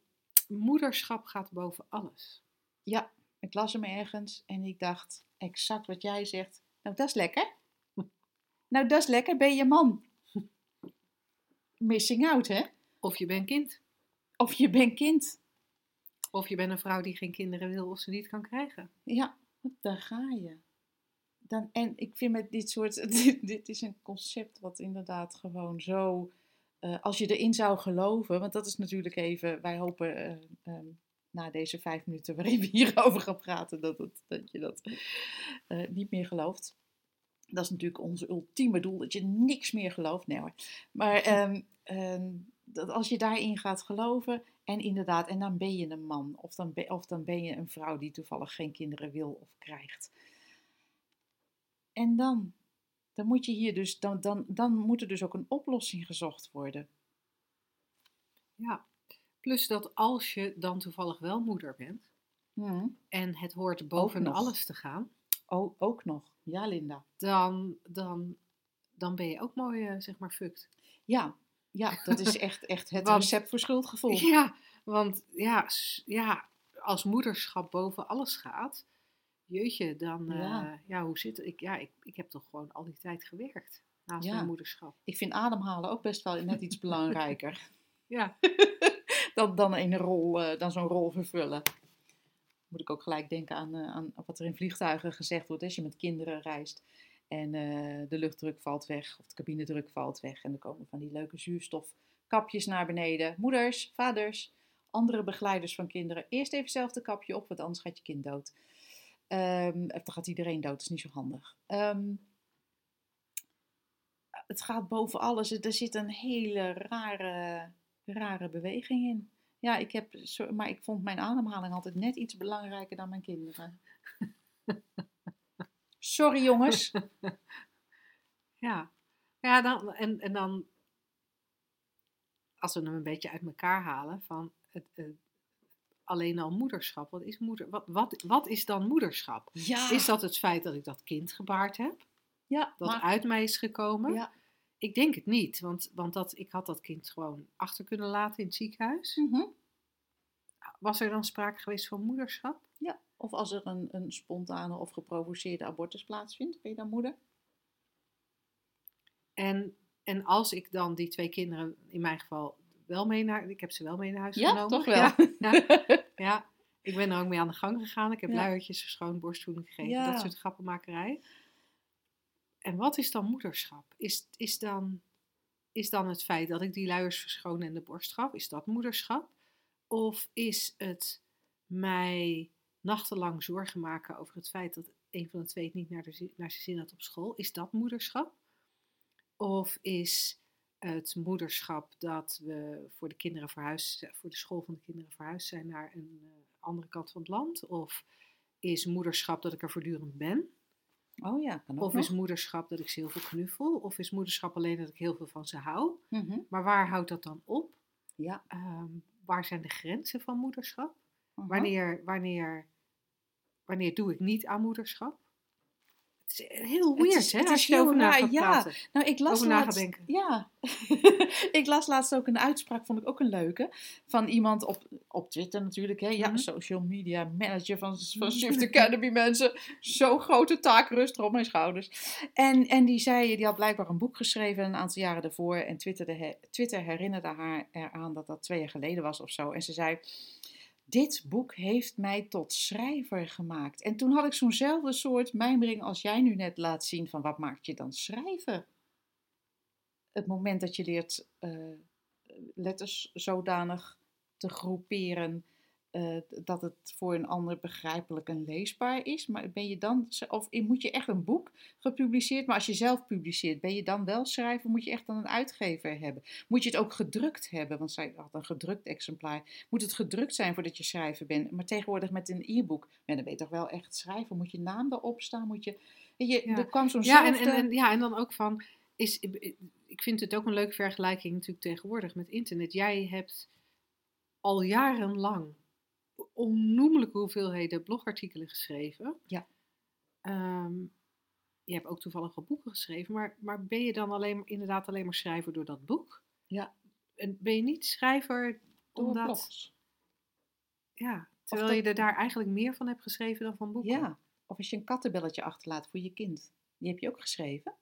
Speaker 3: moederschap gaat boven alles.
Speaker 2: Ja, Ik las hem ergens en ik dacht exact wat jij zegt. Nou, dat is lekker. [LAUGHS] Nou, dat is lekker. Ben je man? [LAUGHS] Missing out, hè?
Speaker 3: Of je bent kind.
Speaker 2: Of je bent kind.
Speaker 3: Of je bent een vrouw die geen kinderen wil of ze niet kan krijgen.
Speaker 2: Ja, daar ga je. Dan, en ik vind met dit soort, [LAUGHS] dit, dit is een concept wat inderdaad gewoon zo, eh, als je erin zou geloven, want dat is natuurlijk even, wij hopen eh, ehm, na deze vijf minuten waarin we [LAUGHS] hierover gaan praten, dat, het, dat je dat eh, niet meer gelooft. Dat is natuurlijk ons ultieme doel, dat je niks meer gelooft. Nee hoor. Maar ehm, ehm, dat als je daarin gaat geloven, en inderdaad, en dan ben je een man, of dan, ben, of dan ben je een vrouw die toevallig geen kinderen wil of krijgt. En dan, dan moet je hier dus, dan, dan, dan moet er dus ook een oplossing gezocht worden.
Speaker 3: Ja. Plus dat als je dan toevallig wel moeder bent
Speaker 2: Hm.
Speaker 3: en het hoort boven alles te gaan,
Speaker 2: Oh, ook nog. Ja, Linda.
Speaker 3: dan, dan, dan ben je ook mooi, eh, zeg maar, fucked.
Speaker 2: Ja, ja dat is [LAUGHS] echt, echt het
Speaker 3: Want-
Speaker 2: recept voor schuldgevoel.
Speaker 3: Ja, want ja, ja, als moederschap boven alles gaat, jeetje, dan, eh,
Speaker 2: Ja.
Speaker 3: ja. hoe zit het? Ik, ja, ik, ik heb toch gewoon al die tijd gewerkt naast
Speaker 2: Ja.
Speaker 3: mijn moederschap.
Speaker 2: Ik vind ademhalen ook best wel net iets [LAUGHS] belangrijker.
Speaker 3: Ja, [LAUGHS]
Speaker 2: dan, dan, een rol, eh, dan zo'n rol vervullen. Moet ik ook gelijk denken aan, eh, aan wat er in vliegtuigen gezegd wordt als je met kinderen reist. En eh, de luchtdruk valt weg, of de cabinedruk valt weg. En er komen van die leuke zuurstofkapjes naar beneden. Moeders, vaders, andere begeleiders van kinderen. Eerst even zelf de kapje op, want anders gaat je kind dood. Ehm, of dan gaat iedereen dood, dat is niet zo handig. Ehm, het gaat boven alles. Er zit een hele rare, rare beweging in. Ja, ik heb, maar ik vond mijn ademhaling altijd net iets belangrijker dan mijn kinderen. [LAUGHS] Sorry jongens. [LAUGHS]
Speaker 3: ja. ja dan, en, en dan, als we hem een beetje uit elkaar halen, van het, alleen al moederschap. Wat is, moeder, wat, wat, wat is dan moederschap?
Speaker 2: Ja,
Speaker 3: Is dat het feit dat ik dat kind gebaard heb?
Speaker 2: ja,
Speaker 3: Dat
Speaker 2: maar,
Speaker 3: uit mij is gekomen?
Speaker 2: ja.
Speaker 3: Ik denk het niet, want, want dat, ik had dat kind gewoon achter kunnen laten in het ziekenhuis.
Speaker 2: mhm.
Speaker 3: Was er dan sprake geweest van moederschap?
Speaker 2: ja. Of als er een, een spontane of geprovoceerde abortus plaatsvindt, ben je dan moeder?
Speaker 3: En, en als ik dan die twee kinderen, in mijn geval, wel mee naar... Ik heb ze wel mee naar huis
Speaker 2: Ja,
Speaker 3: genomen.
Speaker 2: toch wel.
Speaker 3: Ja, ja, [LAUGHS] ja. ik ben er ook mee aan de gang gegaan. Ik heb luiertjes verschoond, borstvoeding gegeven,
Speaker 2: Ja.
Speaker 3: dat soort grappenmakerij. En wat is dan moederschap? Is, is, dan, is dan het feit dat ik die luiers verschoon en de borst gaf, is dat moederschap? Of is het mij nachtenlang zorgen maken over het feit dat een van de twee het niet naar, de, naar zijn zin had op school? Is dat moederschap? Of is het moederschap dat we voor de kinderen verhuisd, voor de school van de kinderen verhuisd zijn naar een eh, andere kant van het land? Of is moederschap dat ik er voortdurend ben?
Speaker 2: Oh ja, kan ook
Speaker 3: Of
Speaker 2: nog.
Speaker 3: is moederschap dat ik ze heel veel knuffel? Of is moederschap alleen dat ik heel veel van ze hou?
Speaker 2: Mhm.
Speaker 3: Maar waar houdt dat dan op?
Speaker 2: Ja.
Speaker 3: Ehm, waar zijn de grenzen van moederschap? Wanneer, wanneer, wanneer doe ik niet aan moederschap? Het is heel weird,
Speaker 2: is-
Speaker 3: hè? Als je erover na gaat
Speaker 2: ja.
Speaker 3: praten.
Speaker 2: Nou, ik las
Speaker 3: over
Speaker 2: laatst. Ja, [LAUGHS] ik las laatst ook een uitspraak, vond ik ook een leuke, van iemand op, op Twitter natuurlijk. Hè? Ja,
Speaker 3: Mhm.
Speaker 2: social media manager van, van [LAUGHS] Shift Academy mensen. Zo'n grote taak rust er op mijn schouders. En, en die zei, die had blijkbaar een boek geschreven een aantal jaren daarvoor. En Twitter, he- Twitter herinnerde haar eraan dat dat twee jaar geleden was of zo. En ze zei, dit boek heeft mij tot schrijver gemaakt. En toen had ik zo'nzelfde soort mijmering als jij nu net laat zien van wat maakt je dan schrijver? Het moment dat je leert eh, letters zodanig te groeperen eh, dat het voor een ander begrijpelijk en leesbaar is. Maar ben je dan, of moet je echt een boek gepubliceerd, maar als je zelf publiceert, ben je dan wel schrijver? Moet je echt dan een uitgever hebben? Moet je het ook gedrukt hebben? Want zij had een gedrukt exemplaar. Moet het gedrukt zijn voordat je schrijver bent? Maar tegenwoordig met een e-book, ja, dan ben je toch wel echt schrijver? Moet je naam erop staan? Moet je, je
Speaker 3: Ja.
Speaker 2: er kwam zo'n
Speaker 3: Ja, en, en, en, ja, en dan ook van, is, ik vind het ook een leuke vergelijking natuurlijk tegenwoordig met internet. Jij hebt al jarenlang onnoemelijke hoeveelheden blogartikelen geschreven.
Speaker 2: Ja.
Speaker 3: Ehm, je hebt ook toevallig al boeken geschreven, maar, maar ben je dan alleen, inderdaad alleen maar schrijver door dat boek?
Speaker 2: Ja.
Speaker 3: En ben je niet schrijver omdat,
Speaker 2: blogs.
Speaker 3: ja, Terwijl
Speaker 2: dat-
Speaker 3: je er daar eigenlijk meer van hebt geschreven dan van boeken.
Speaker 2: Ja, of als je een kattenbelletje achterlaat voor je kind. Die heb je ook geschreven.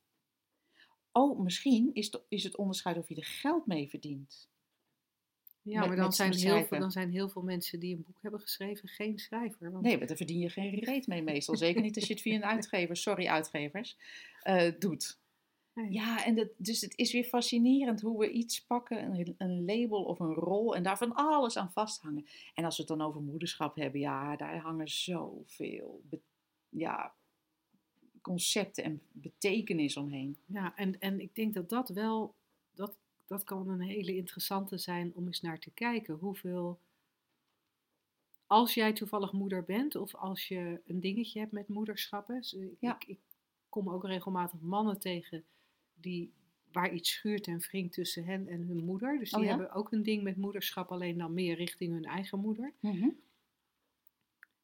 Speaker 2: Oh, misschien is, het- is het onderscheid of je er geld mee verdient.
Speaker 3: Ja,
Speaker 2: Met-
Speaker 3: maar dan zijn, heel veel, dan zijn heel veel mensen die een boek hebben geschreven geen schrijver. Want
Speaker 2: Nee, maar daar verdien je geen reet mee meestal. Zeker niet als je het via een [LAUGHS] uitgever, sorry uitgevers, eh, doet.
Speaker 3: Nee.
Speaker 2: Ja, en dat, dus het is weer fascinerend hoe we iets pakken, een, een label of een rol, en daar van alles aan vasthangen. En als we het dan over moederschap hebben, ja, daar hangen zoveel ja, concepten en betekenis omheen.
Speaker 3: Ja, en, en ik denk dat dat wel, dat, dat kan een hele interessante zijn om eens naar te kijken. Hoeveel, als jij toevallig moeder bent of als je een dingetje hebt met moederschappen. dus ik,
Speaker 2: Ja.
Speaker 3: ik, ik kom ook regelmatig mannen tegen die, waar iets schuurt en wringt tussen hen en hun moeder. Dus die
Speaker 2: Oh ja?
Speaker 3: hebben ook een ding met moederschap, alleen dan meer richting hun eigen moeder.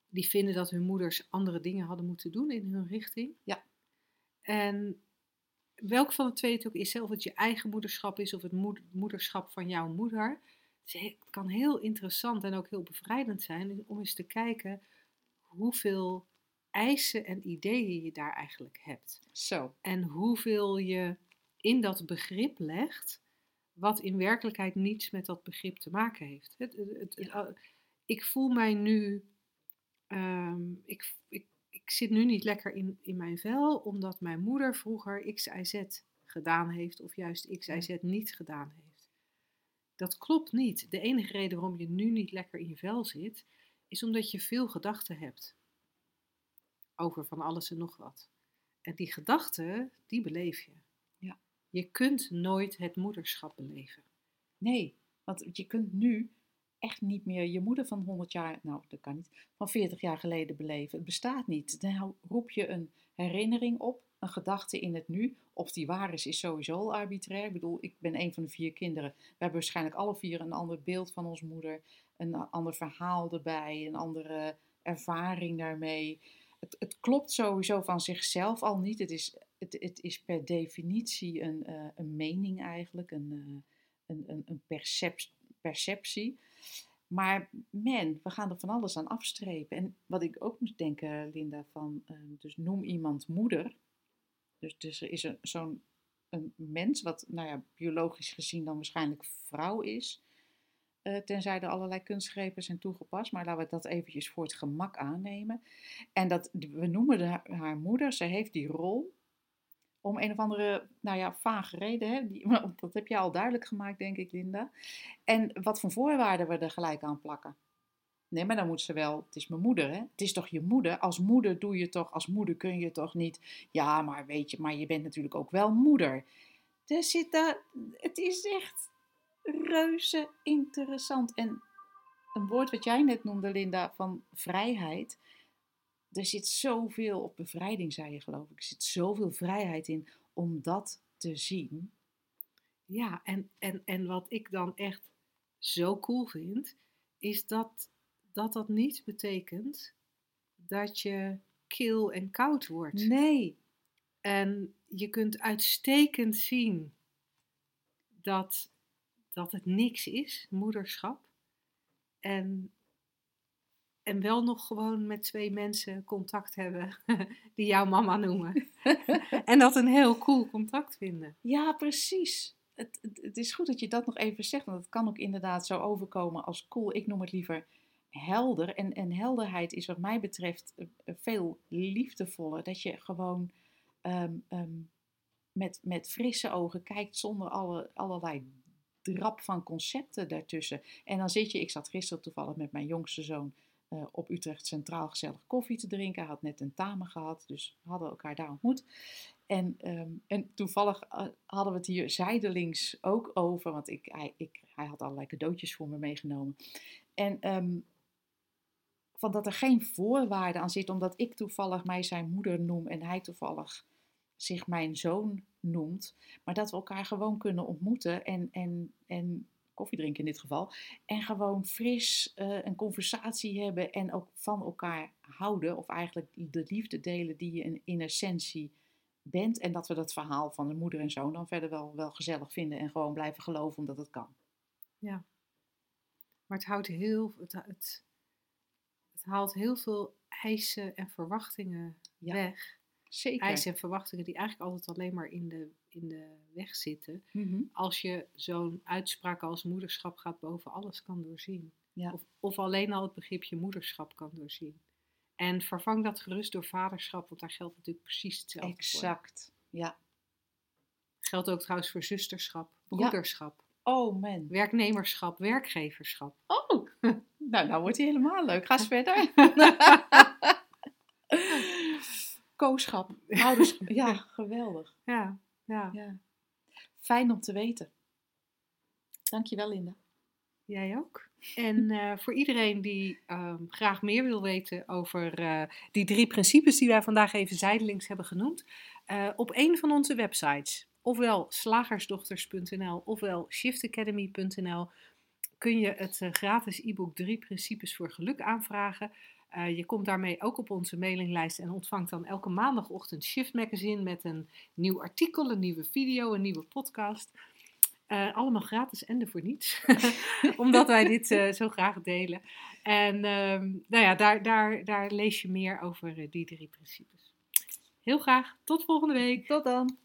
Speaker 3: die vinden dat hun moeders andere dingen hadden moeten doen in hun richting.
Speaker 2: Ja.
Speaker 3: En welk van de twee het ook is, zelf het je eigen moederschap is of het moed- moederschap van jouw moeder. Het kan heel interessant en ook heel bevrijdend zijn om eens te kijken hoeveel eisen en ideeën je daar eigenlijk hebt.
Speaker 2: Zo,
Speaker 3: En hoeveel je in dat begrip legt, wat in werkelijkheid niets met dat begrip te maken heeft. Het, het, uh, ik voel mij nu, ehm, ik, ik, ik zit nu niet lekker in, in mijn vel, omdat mijn moeder vroeger X, Y, Z gedaan heeft, of juist X, Y, Z niet gedaan heeft. Dat klopt niet. De enige reden waarom je nu niet lekker in je vel zit, is omdat je veel gedachten hebt over van alles en nog wat. En die gedachten, die beleef je.
Speaker 2: Ja.
Speaker 3: Je kunt nooit het moederschap beleven.
Speaker 2: nee, want je kunt nu echt niet meer je moeder van 100 jaar, nou dat kan niet, van 40 jaar geleden beleven. Het bestaat niet. Dan roep je een herinnering op, een gedachte in het nu. Of die waar is, is sowieso al arbitrair. Ik bedoel, ik ben een van de vier kinderen. We hebben waarschijnlijk alle vier een ander beeld van onze moeder, een ander verhaal erbij, een andere ervaring daarmee. Het, het klopt sowieso van zichzelf al niet. Het is, het, het is per definitie een, eh, een mening eigenlijk, een, eh, een, een, een percep- perceptie. Maar man, we gaan er van alles aan afstrepen. En wat ik ook moet denken, Linda, van eh, dus noem iemand moeder. Dus, dus er is zo'n een mens, wat nou ja, biologisch gezien dan waarschijnlijk vrouw is. eh, tenzij er allerlei kunstgrepen zijn toegepast. Maar laten we dat eventjes voor het gemak aannemen. En dat, we noemen haar moeder, ze heeft die rol. Om een of andere, nou ja, vage reden. Hè? Die, [LAUGHS] dat heb je al duidelijk gemaakt, denk ik, Linda. En wat voor voorwaarden we er gelijk aan plakken. Nee, maar dan moet ze wel, het is mijn moeder, hè? Het is toch je moeder? Als moeder doe je toch, als moeder kun je toch niet. Ja, maar weet je, maar je bent natuurlijk ook wel moeder. Er zit daar, het is echt reuze interessant. En een woord wat jij net noemde, Linda, van vrijheid. Er zit zoveel op bevrijding, zei je geloof ik. Er zit zoveel vrijheid in om dat te zien.
Speaker 3: Ja, en, en, en wat ik dan echt zo cool vind, is dat dat, dat niet betekent dat je kil en koud wordt.
Speaker 2: Nee,
Speaker 3: En je kunt uitstekend zien dat, dat het niks is, moederschap. En, en wel nog gewoon met twee mensen contact hebben [LAUGHS] die jouw mama noemen. [LAUGHS] en dat een heel cool contact vinden.
Speaker 2: Ja, precies. Het, het, het is goed dat je dat nog even zegt, want het kan ook inderdaad zo overkomen als cool. Ik noem het liever helder. En, en helderheid is wat mij betreft eh, eh, veel liefdevoller. Dat je gewoon ehm, ehm, met, met frisse ogen kijkt zonder alle, allerlei drap van concepten daartussen. En dan zit je, ik zat gisteren toevallig met mijn jongste zoon eh, op Utrecht Centraal gezellig koffie te drinken. Hij had net een tentamen gehad, dus we hadden elkaar daar ontmoet. En, ehm, en toevallig eh, hadden we het hier zijdelings ook over, want ik, hij, ik, hij had allerlei cadeautjes voor me meegenomen. En ehm, van dat er geen voorwaarde aan zit, omdat ik toevallig mij zijn moeder noem en hij toevallig zich mijn zoon noemt. Maar dat we elkaar gewoon kunnen ontmoeten en, en, en koffie drinken in dit geval. En gewoon fris eh, een conversatie hebben en ook van elkaar houden. Of eigenlijk de liefde delen die je in, in essentie bent. En dat we dat verhaal van de moeder en zoon dan verder wel, wel gezellig vinden. En gewoon blijven geloven omdat het kan.
Speaker 3: Maar het houdt heel. Het, het, Het haalt heel veel eisen en verwachtingen
Speaker 2: Ja.
Speaker 3: weg.
Speaker 2: Zeker.
Speaker 3: Eisen en verwachtingen die eigenlijk altijd alleen maar in de, in de weg zitten.
Speaker 2: Mhm.
Speaker 3: Als je zo'n uitspraak als moederschap gaat boven alles kan doorzien.
Speaker 2: Ja.
Speaker 3: Of, of alleen al het begripje moederschap kan doorzien. En vervang dat gerust door vaderschap, want daar geldt natuurlijk precies hetzelfde voor.
Speaker 2: Exact. Ja.
Speaker 3: Geldt ook trouwens voor zusterschap,
Speaker 2: Ja.
Speaker 3: broederschap,
Speaker 2: Oh man.
Speaker 3: werknemerschap, werkgeverschap.
Speaker 2: Oh. [LAUGHS] Nou, nou wordt hij helemaal leuk. Ga eens verder. [LAUGHS] Kooschap. [LAUGHS] Ouderschap. Ja, geweldig.
Speaker 3: Ja, ja.
Speaker 2: Ja. Fijn om te weten. Dankjewel, Linda.
Speaker 3: Jij ook. En [LAUGHS] eh, voor iedereen die ehm, graag meer wil weten over eh, die drie principes die wij vandaag even zijdelings hebben genoemd, eh, op een van onze websites, ofwel slagersdochters.nl ofwel shiftacademy.nl, kun je het gratis e-book Drie Principes voor Geluk aanvragen. Eh, je komt daarmee ook op onze mailinglijst en ontvangt dan elke maandagochtend Shift Magazine met een nieuw artikel, een nieuwe video, een nieuwe podcast. Eh, allemaal gratis en ervoor niets. [LAUGHS] Omdat wij dit eh, zo graag delen. En ehm, nou ja, daar, daar, daar lees je meer over die drie principes. Heel graag. Tot volgende week.
Speaker 2: Tot dan.